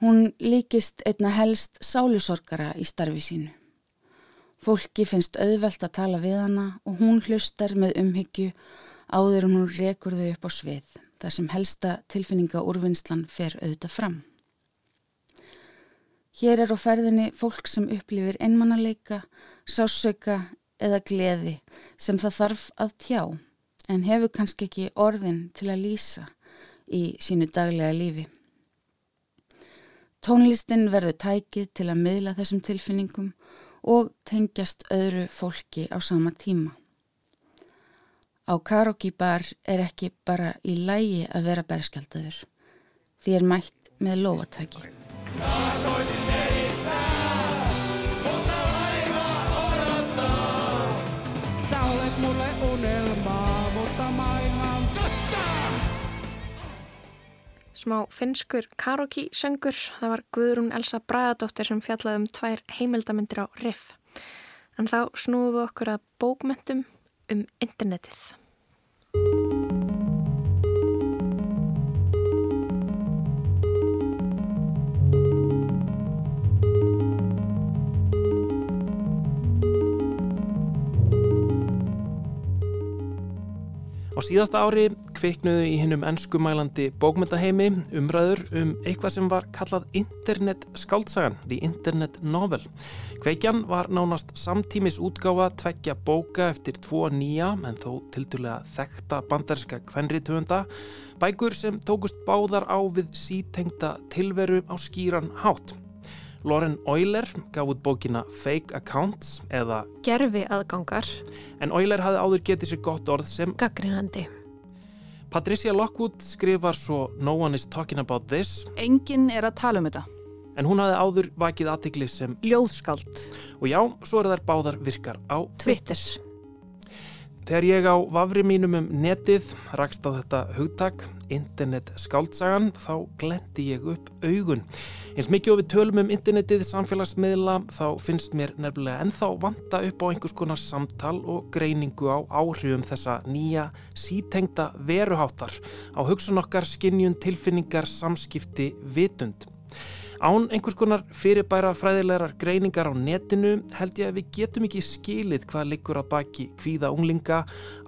Hún líkist einna helst sálusorgara í starfi sínu. Fólki finnst auðvelt að tala við hana og hún hlustar með umhyggju áður hún rekur þau upp á svið þar sem helsta tilfinninga úrvinnslan fer auðvitað fram. Hér er á ferðinni fólk sem upplifir einmannaleika, sásauka eða gleði sem það þarf að tjá en hefur kannski ekki orðin til að lýsa í sínu daglega lífi. Tónlistin verður tækið til að miðla þessum tilfinningum og tengjast öðru fólki á sama tíma. Á karokibar er ekki bara í lægi að vera berskjaldadur. Því er mætt með lovatæki.
Smá finskur karoki-söngur. Það var Guðrún Elsa Bræðadóttir sem fjallaði um tvær heimildamindir á riff. En þá snúum við okkur að bókmentum um internetið.
Á síðasta ári kveiknuðu í hinnum ennskumælandi bókmyndaheimi umræður um eitthvað sem var kallað Internet skáltsagan, The Internet Novel. Kveikjan var nánast samtímis útgáfa tveggja bóka eftir tvo nýja en þó tildulega þekta bandarska kvenriðtöfunda, bækur sem tókust báðar á við sítengta tilveru á skýran hátt. Lauren Euler gaf út bókina Fake Accounts eða
Gerfi aðgangar
en Euler hafði áður getið sér gott orð sem
Gaggrinandi
Patricia Lockwood skrifar svo No one is talking about this.
Engin er að tala um þetta.
En hún hafði áður vakið aðtikli sem
Ljóðskald
og já, svo er þær báðar virkar á
Twitter
Þegar ég á vafri mínum um netið rakst á þetta hugtak, internet skáldsagan, þá glendi ég upp augun. Eins mikið og við tölum um internetið samfélagsmiðla þá finnst mér nefnilega ennþá vanda upp á einhvers konar samtal og greiningu á áhrifum þessa nýja sítengta veruháttar á hugsun okkar skinnjun tilfinningar samskipti vitund. Án einhvers konar fyrirbæra fræðilegar greiningar á netinu held ég að við getum ekki skilið hvað liggur að baki kvíða unglinga,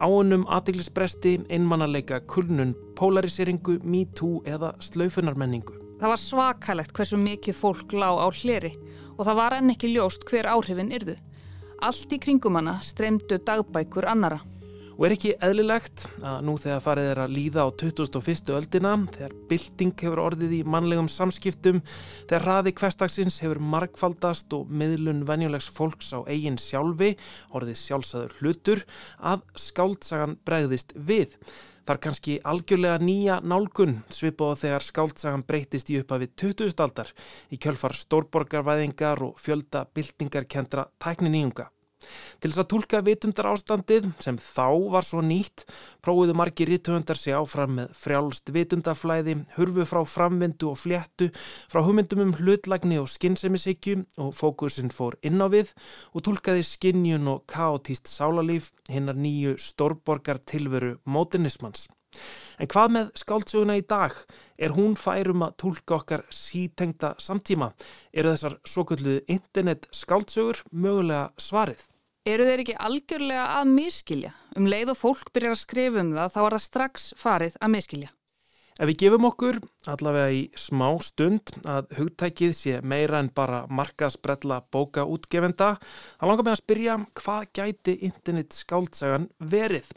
ánum aðeglisbresti, einmannaleika, kulnun, polariseringu, MeToo eða slaufunarmenningu.
Það var svakalegt hversu mikið fólk lág á hleri og það var enn ekki ljóst hver áhrifin yrðu. Allt í kringum hana streymdu dagbækur annara.
Og er ekki eðlilegt að nú þegar farið er að líða á 2001. öldina, þegar bylting hefur orðið í mannlegum samskiptum, þegar raði hverstagsins hefur markfaldast og miðlun venjulegs fólks á eigin sjálfi, orðið sjálfsæður hlutur, að skáldsagan bregðist við. Það er kannski algjörlega nýja nálgun svipað þegar skáldsagan breytist í uppafið 20. aldar í kjölfar stórborgarvæðingar og fjölda byltingarkendra tækniníunga. Til þess að tólka vitundar ástandið sem þá var svo nýtt prófuðu margi rítuhundar sig áfram með frjálst vitundaflæði, hurfu frá framvindu og fléttu, frá hugmyndum um hlutlagni og skinnsemisikju og fókusin fór inn á við og tólkaði skinnjun og kaotíst sálalíf hinnar nýju stórborgar tilveru mótinismans. En hvað með skáldsöguna í dag? Er hún færum að tólka okkar sítengta samtíma? Eru þessar svo kalluðu internet skáldsögur mögulega svarið?
Eru þeir ekki algjörlega að miskilja? Um leið og fólk byrjar að skrifa um það þá er það strax farið að miskilja.
Ef við gefum okkur allavega í smá stund að hugtækið sé meira en bara markasbrella bóka útgefenda, þá langar mig að spyrja hvað gæti internet skáldsagan verið?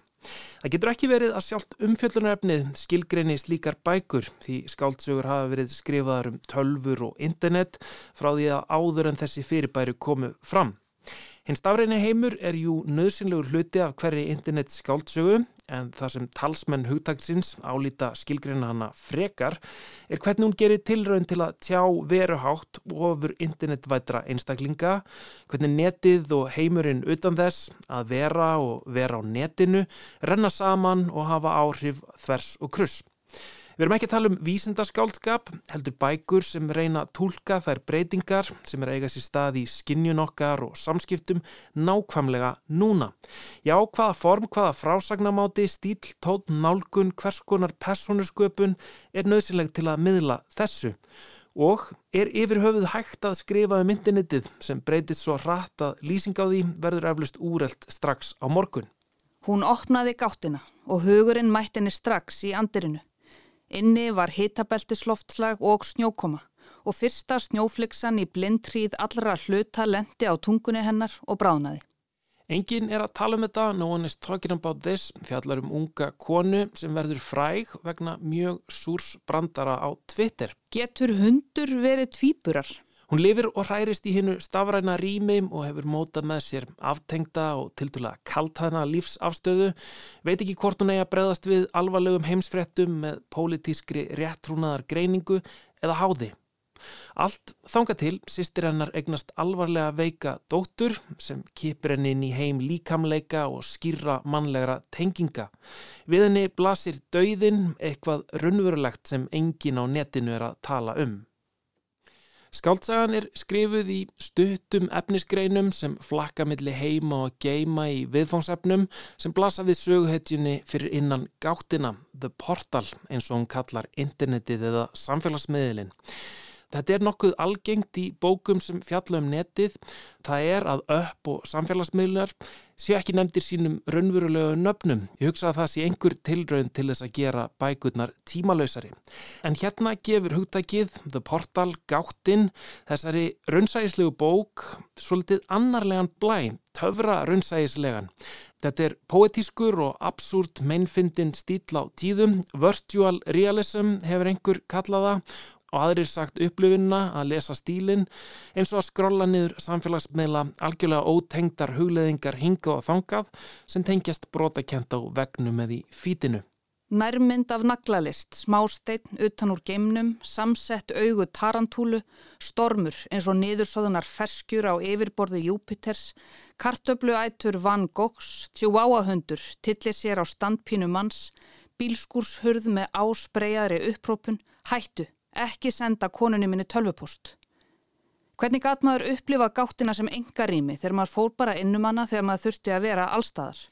Það getur ekki verið að sjálft umfjöllunarefnið skilgreini slíkar bækur því skáldsögur hafa verið skrifaðar um tölfur og internet frá því að áður en þessi fyrirbæri komu fram. Hinn stafræni heimur er jú nöðsynlegur hluti af hverju internet skáldsögu en það sem talsmenn hugtagsins álýta skilgreina hana frekar er hvernig hún gerir tilraun til að tjá veruhátt ofur internetvætra einstaklinga, hvernig netið og heimurinn utan þess að vera og vera á netinu renna saman og hafa áhrif þvers og kruss. Við erum ekki að tala um vísindaskálskap, heldur bækur sem reyna að tólka þær breytingar sem er eigast í stað í skinnjun okkar og samskiptum nákvæmlega núna. Já, hvaða form, hvaða frásagnamáti, stíl, tótt, nálgun, hvers konar personusköpun er nöðsynleg til að miðla þessu. Og er yfir höfuð hægt að skrifa um internetið sem breytist svo hratt að lýsing á því verður eflust úrelt strax á morgun.
Hún opnaði gáttina og hugurinn mætt henni strax í andirinu. Inni var hitabeltisloftslag og snjókoma og fyrsta snjóflixan í blindhríð allra hluta lendi á tungunni hennar og bráðnaði.
Engin er að tala um þetta, no one is talking about this, fjallar um unga konu sem verður fræg vegna mjög súrs brandara á Twitter.
Getur hundur verið tvíburar?
Hún lifir og hærist í hinnu stafræna rými og hefur mótað með sér aftengta og tildulega kaltæðna lífsafstöðu, veit ekki hvort hún eigi að breyðast við alvarlegum heimsfrettum með pólitískri réttrúnaðar greiningu eða háði. Allt þanga til sýstir hennar egnast alvarlega veika dóttur sem kipir henni inn í heim líkamleika og skýra mannlegra tenginga. Við henni blasir dauðin eitthvað raunverulegt sem engin á netinu er að tala um. Skáltsagan er skrifuð í stuttum efnisgreinum sem flakka milli heima og geima í viðfóngsefnum sem blasa við söguhetjunni fyrir innan gáttina, The Portal eins og hún kallar internetið eða samfélagsmiðlinn. Þetta er nokkuð algengt í bókum sem fjalla um netið. Það er að upp og samfélagsmiðlunar séu ekki nefndir sínum raunverulegu nöfnum. Ég hugsa að það sé einhver tilraun til þess að gera bækurnar tímalösari. En hérna gefur hugtækið The Portal gáttinn þessari raunsægislegu bók svolítið annarlegan blæn, töfra raunsægislegan. Þetta er poetískur og absúrt meinfindin stíl á tíðum. Virtual realism hefur einhver kallaða og aðrir sagt upplifinna að lesa stílinn eins og að skrolla niður samfélagsmeila algjörlega ótengdar hugleðingar hinga og þangað sem tengjast brotakent á vegnum eða í fítinu.
Nærmynd af naglalist, smásteinn utan úr geimnum, samsett augu tarantúlu, stormur eins og niðursóðunar feskjur á yfirborði Júpiters, kartöfluætur Van Goghs, tjúáahundur, tillir sér á standpínu manns, bílskúrshurð með áspreyjaðri upprópun, hættu, ekki senda konunni minni tölvupúst. Hvernig gat maður upplifa gáttina sem engarými þegar maður fór bara innum hana þegar maður þurfti að vera allstaðar?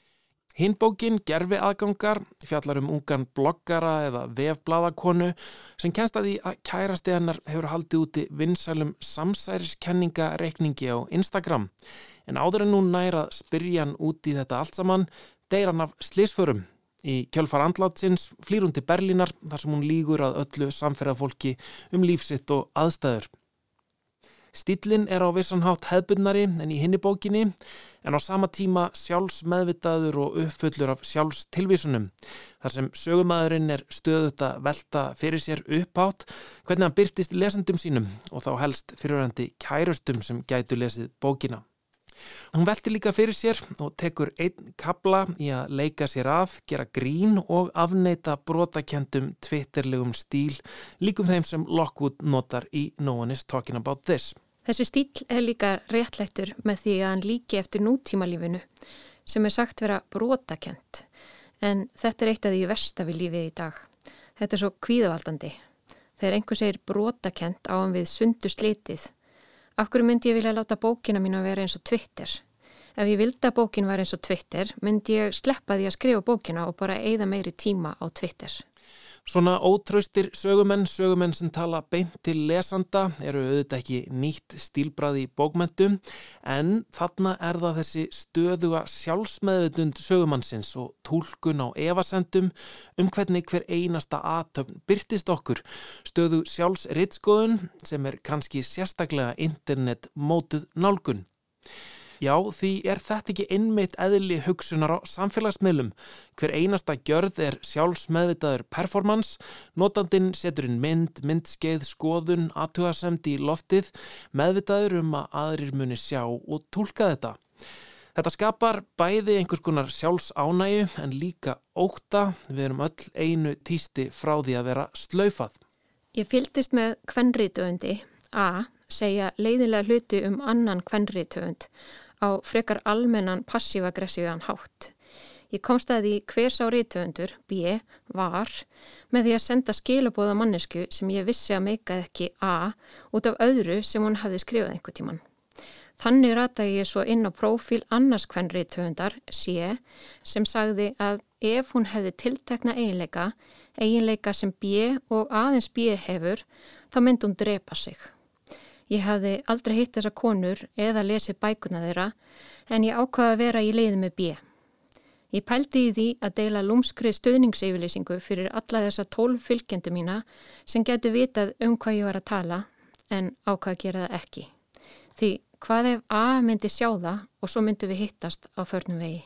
Hinnbókin Gerfi aðgangar fjallar um ungan bloggara eða vefbladakonu sem kennst að því að kærasti hennar hefur haldið úti vinsælum samsæriskenningareikningi á Instagram. En áður en nú næra spyrja hann út í þetta allt saman, deyr hann af slísförum Í kjölfar andlátsins flýr hún til Berlínar þar sem hún lígur að öllu samferðafólki um lífsitt og aðstæður. Stílinn er á vissanhátt hefbundnari en í hinni bókinni en á sama tíma sjálfsmeðvitaður og uppfullur af sjálfstilvísunum. Þar sem sögumæðurinn er stöðut að velta fyrir sér uppátt hvernig hann byrtist lesendum sínum og þá helst fyrirhandi kærustum sem gætu lesið bókina. Hún velti líka fyrir sér og tekur einn kabla í að leika sér að, gera grín og afneita brotakendum tvitterlegum stíl líkum þeim sem Lockwood notar í No One is Talking About This.
Þessi stíl er líka réttlættur með því að hann líki eftir nútímalífinu sem er sagt vera brotakent en þetta er eitt af því versta við lífið í dag. Þetta er svo kvíðavaldandi. Þegar einhver segir brotakent á hann við sundu slitið Hverju myndi ég vilja láta bókina mín að vera eins og Twitter? Ef ég vildi að bókin var eins og Twitter, myndi ég sleppa því að skrifa bókina og bara eigða meiri tíma á Twitter.
Svona ótraustir sögumenn, sögumenn sem tala beint til lesanda eru auðvitað ekki nýtt stílbraði í bókmentum en þarna er það þessi stöðuga sjálfsmeðutund sögumannsins og tólkun á evasendum um hvernig hver einasta aðtöfn byrtist okkur. Stöðu sjálfsritskoðun sem er kannski sérstaklega internet mótuð nálgun. Já, því er þetta ekki innmitt eðli hugsunar á samfélagsmiðlum. Hver einasta gjörð er sjálfsmeðvitaður performance, notandin setur inn mynd, myndskeið, skoðun, aðtugasemd í loftið, meðvitaður um að aðrir muni sjá og tólka þetta. Þetta skapar bæði einhvers konar sjálfsánægu en líka óta, við erum öll einu týsti frá því að vera slaufað.
Ég fylgist með kvennriðtöfundi A segja leiðilega hluti um annan kvennriðtöfund á frekar almennan passív-aggressívan hátt. Ég komst að því hver sá rítöfundur, B, var, með því að senda skilabóða mannesku sem ég vissi að meikaði ekki A út af öðru sem hún hafði skrifað einhver tíman. Þannig rataði ég svo inn á prófíl annars hvern rítöfundar, C, sem sagði að ef hún hefði tiltekna eiginleika, eiginleika sem B og aðeins B hefur, þá myndi hún drepa sig. Ég hafði aldrei hitt þessa konur eða lesið bækuna þeirra en ég ákvaði að vera í leiði með B. Ég pældi í því að deila lúmskri stöðningseyfylýsingu fyrir alla þessa tólf fylgjendu mína sem getur vitað um hvað ég var að tala en ákvaði að gera það ekki. Því hvað ef A myndi sjá það og svo myndi við hittast á förnum vegi.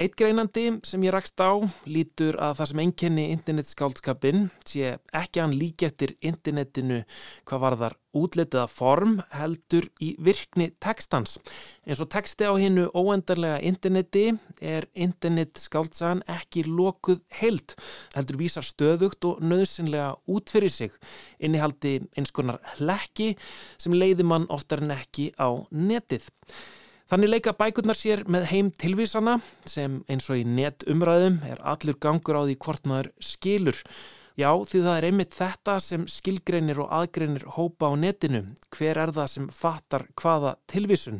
Eitt greinandi sem ég rakst á lítur að það sem enkenni internetskáldskapin sé ekki hann líki eftir internetinu hvað var þar útletiða form heldur í virkni tekstans. En svo teksti á hinnu óendarlega interneti er internetskáldsagan ekki lokuð heilt heldur vísar stöðugt og nöðsynlega út fyrir sig innihaldi eins konar hlekki sem leiði mann oftar en ekki á netið. Þannig leika bækurnar sér með heim tilvísana sem eins og í netumræðum er allur gangur á því hvort maður skilur. Já, því það er einmitt þetta sem skilgreinir og aðgreinir hópa á netinu. Hver er það sem fattar hvaða tilvísun?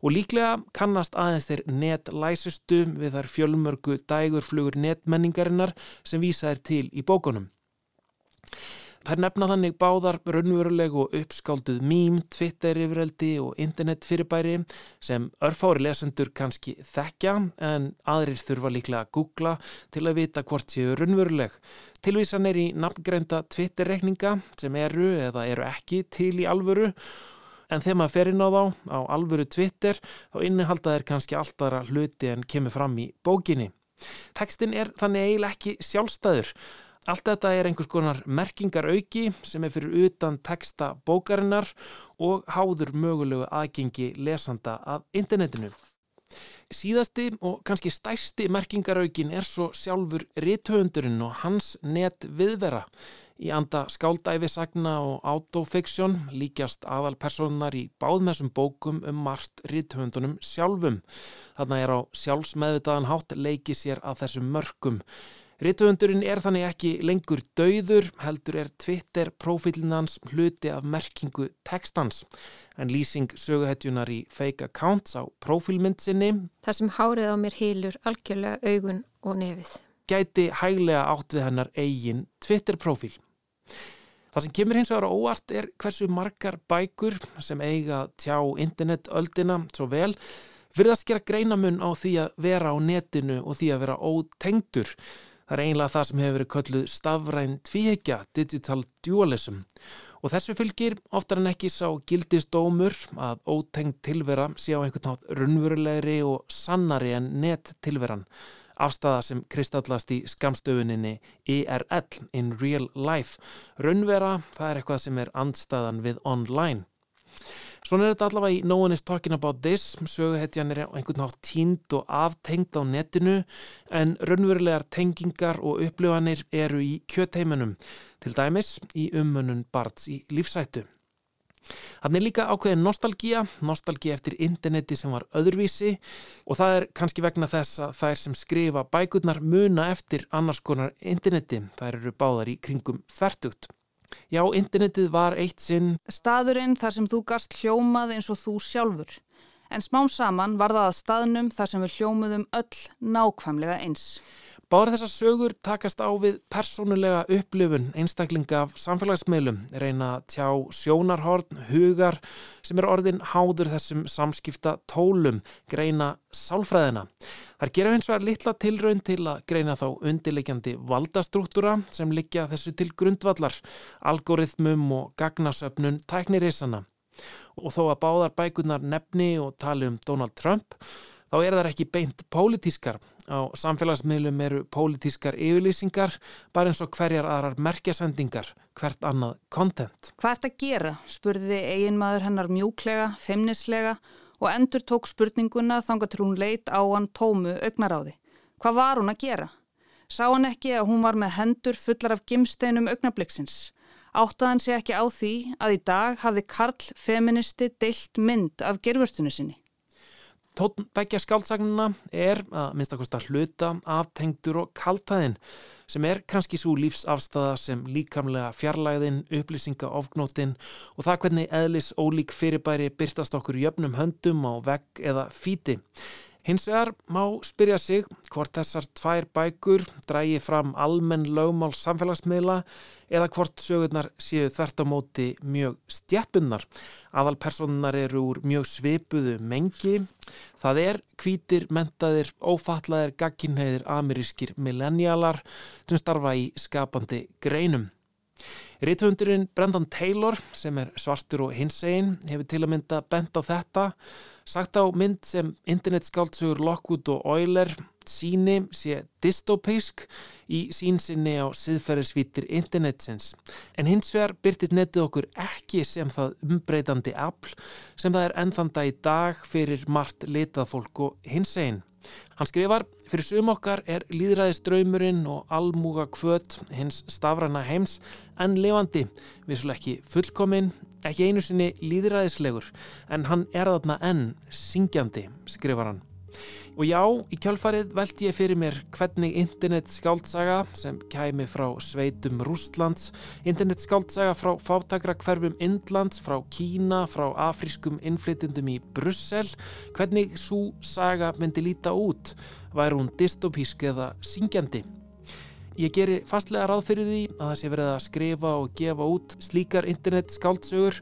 Og líklega kannast aðeins þeir netlæsustu við þar fjölmörgu dægurflugur netmenningarinnar sem vísa er til í bókunum. Þær nefna þannig báðar raunveruleg og uppskálduð mím, Twitter yfiröldi og internet fyrirbæri sem örfári lesendur kannski þekkja en aðrir þurfa líklega að googla til að vita hvort séu raunveruleg. Tilvísan er í nafngreinda Twitter rekninga sem eru eða eru ekki til í alvöru en þegar maður fer inn á þá á alvöru Twitter þá innihalda þeir kannski alltara hluti en kemur fram í bókinni. Tekstin er þannig eiginlega ekki sjálfstæður Allt þetta er einhvers konar merkingar auki sem er fyrir utan texta bókarinnar og háður mögulegu aðgengi lesanda af internetinu. Síðasti og kannski stæsti merkingaraukin er svo sjálfur rithöfundurinn og hans net viðvera. Í anda skáldæfisagna og autofiksjón líkjast aðalpersonar í báðmessum bókum um margt rithöfundunum sjálfum. Þarna er á sjálfsmeðvitaðan hátt leiki sér að þessum mörgum. Rittuðundurinn er þannig ekki lengur dauður, heldur er Twitter-profílinans hluti af merkingu textans, en lýsing söguhetjunar í fake accounts á profílmyndsinni.
Það sem hárið á mér hýlur algjörlega augun og nefið.
Gæti hæglega átt við hennar eigin Twitter-profíl. Það sem kemur hins vegar óvart er hversu margar bækur sem eiga tjá internetöldina svo vel virðast gera greinamun á því að vera á netinu og því að vera ótengdur. Það er einlega það sem hefur verið kölluð stafræn tvíhegja, digital dualism Og þessu fylgir oftar en ekki sá gildistómur að ótengd tilvera sé á einhvern nátt runnverulegri og sannari en net tilveran. Afstæða sem kristallast í skamstöfuninni IRL, in real life. Runnvera, það er eitthvað sem er andstæðan við online. Svona er þetta allavega í No One is Talking About This, söguhetjan er einhvern nátt tínd og aftengt á netinu en raunverulegar tengingar og upplifanir eru í kjötheimunum, til dæmis í umönun barns í lífsættu. Þannig líka ákveðin nostalgía, nostalgía eftir interneti sem var öðruvísi og það er kannski vegna þess að er sem skrifa bækurnar muna eftir annars konar interneti, það eru báðar í kringum þertugt. Já, internetið var eitt sinn.
Staðurinn þar sem þú gast hljómað eins og þú sjálfur. En smám saman var það að staðnum þar sem við hljómuðum öll nákvæmlega eins.
Báður þessar sögur takast á við persónulega upplifun einstaklinga af samfélagsmiðlum, reyna tjá sjónarhorn, hugar sem er orðin háður þessum samskipta tólum, greina sálfræðina. Þar gera hins vegar litla tilraun til að greina þá undirleikjandi valdastruktúra sem liggja þessu til grundvallar, algoritmum og gagnasöpnun tæknirisana. Og þó að báðar bækunar nefni og tali um Donald Trump, þá er það ekki beint pólitískar Á samfélagsmiðlum eru pólitískar yfirlýsingar bara eins og hverjar aðrar merkjasendingar, hvert annað kontent.
Hvað ert að gera? spurði eiginmaður hennar mjúklega, feimnislega og endur tók spurninguna þanga til hún leit á hann tómu augnaráði. Hvað var hún að gera? Sá hann ekki að hún var með hendur fullar af gimsteinum augnabliksins. Áttaðan sé ekki á því að í dag hafði Karl feministi deilt mynd af gerfurstunu sinni.
Tónbækja skáltsagnina er að minnst að hluta aftengtur og kaltæðin sem er kannski svo lífsafstæða sem líkamlega fjarlæðin, upplýsinga ofgnótin og það hvernig eðlis ólík fyrirbæri byrtast okkur jöfnum höndum á vegg eða fíti. Hins vegar má spyrja sig hvort þessar tvær bækur drægi fram almenn lögmál samfélagsmiðla eða hvort sögurnar séu þert á móti mjög stjæppunnar. Aðalpersonunar eru úr mjög svipuðu mengi. Það er kvítir, mentaðir, ófallaðir, gagginheiðir, amerískir millennialar sem starfa í skapandi greinum. Rítvöndurinn Brendan Taylor sem er svartur og hinsegin hefur til að mynda bent á þetta sagt á mynd sem internetskáltsugur Lockwood og Euler síni sé dystopísk í sínsinni á siðferðisvítir internetsins en hins vegar byrtist netið okkur ekki sem það umbreytandi afl sem það er ennþanda í dag fyrir margt litað fólk og hinsegin. Hann skrifar, fyrir sum okkar er líðræðistraumurinn og almúga kvöt hins stafræna heims en levandi, vissuleg ekki fullkominn, ekki einu sinni líðræðislegur, en hann er þarna enn syngjandi, skrifar hann. Og já, í kjálfarið veldi ég fyrir mér hvernig internet skáldsaga sem kæmi frá sveitum Rústlands, internet skáldsaga frá fátakra hverfum Indlands, frá Kína, frá afrískum innflytjendum í Brussel, hvernig svo saga myndi líta út, væri hún dystopísk eða syngjandi. Ég geri fastlega ráð fyrir því að það sé verið að skrifa og gefa út slíkar internet skáldsögur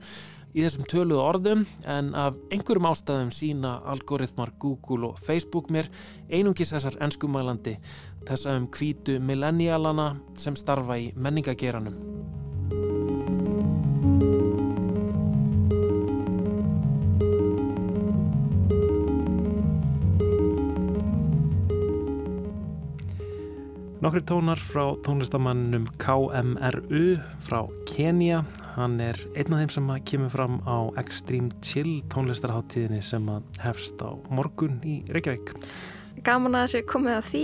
í þessum töluðu orðum en af einhverjum ástæðum sína algoritmar Google og Facebook mér einungis þessar ennskumælandi þess að um kvítu millennialana sem starfa í menningageranum. Nokkri tónar frá tónlistamannum KMRU frá Kenya Hann er einn af þeim sem kemur fram á Extreme Chill tónlistarháttíðinni sem hefst á morgun í Reykjavík.
Gaman að þessi komið að því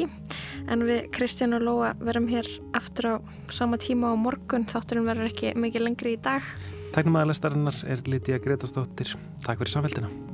en við Kristján og Lóa verum hér aftur á sama tíma á morgun þátturinn verður ekki mikið lengri í dag.
Tæknum aðlæstarinnar er Lítiða Gretastóttir. Takk fyrir samfélgina.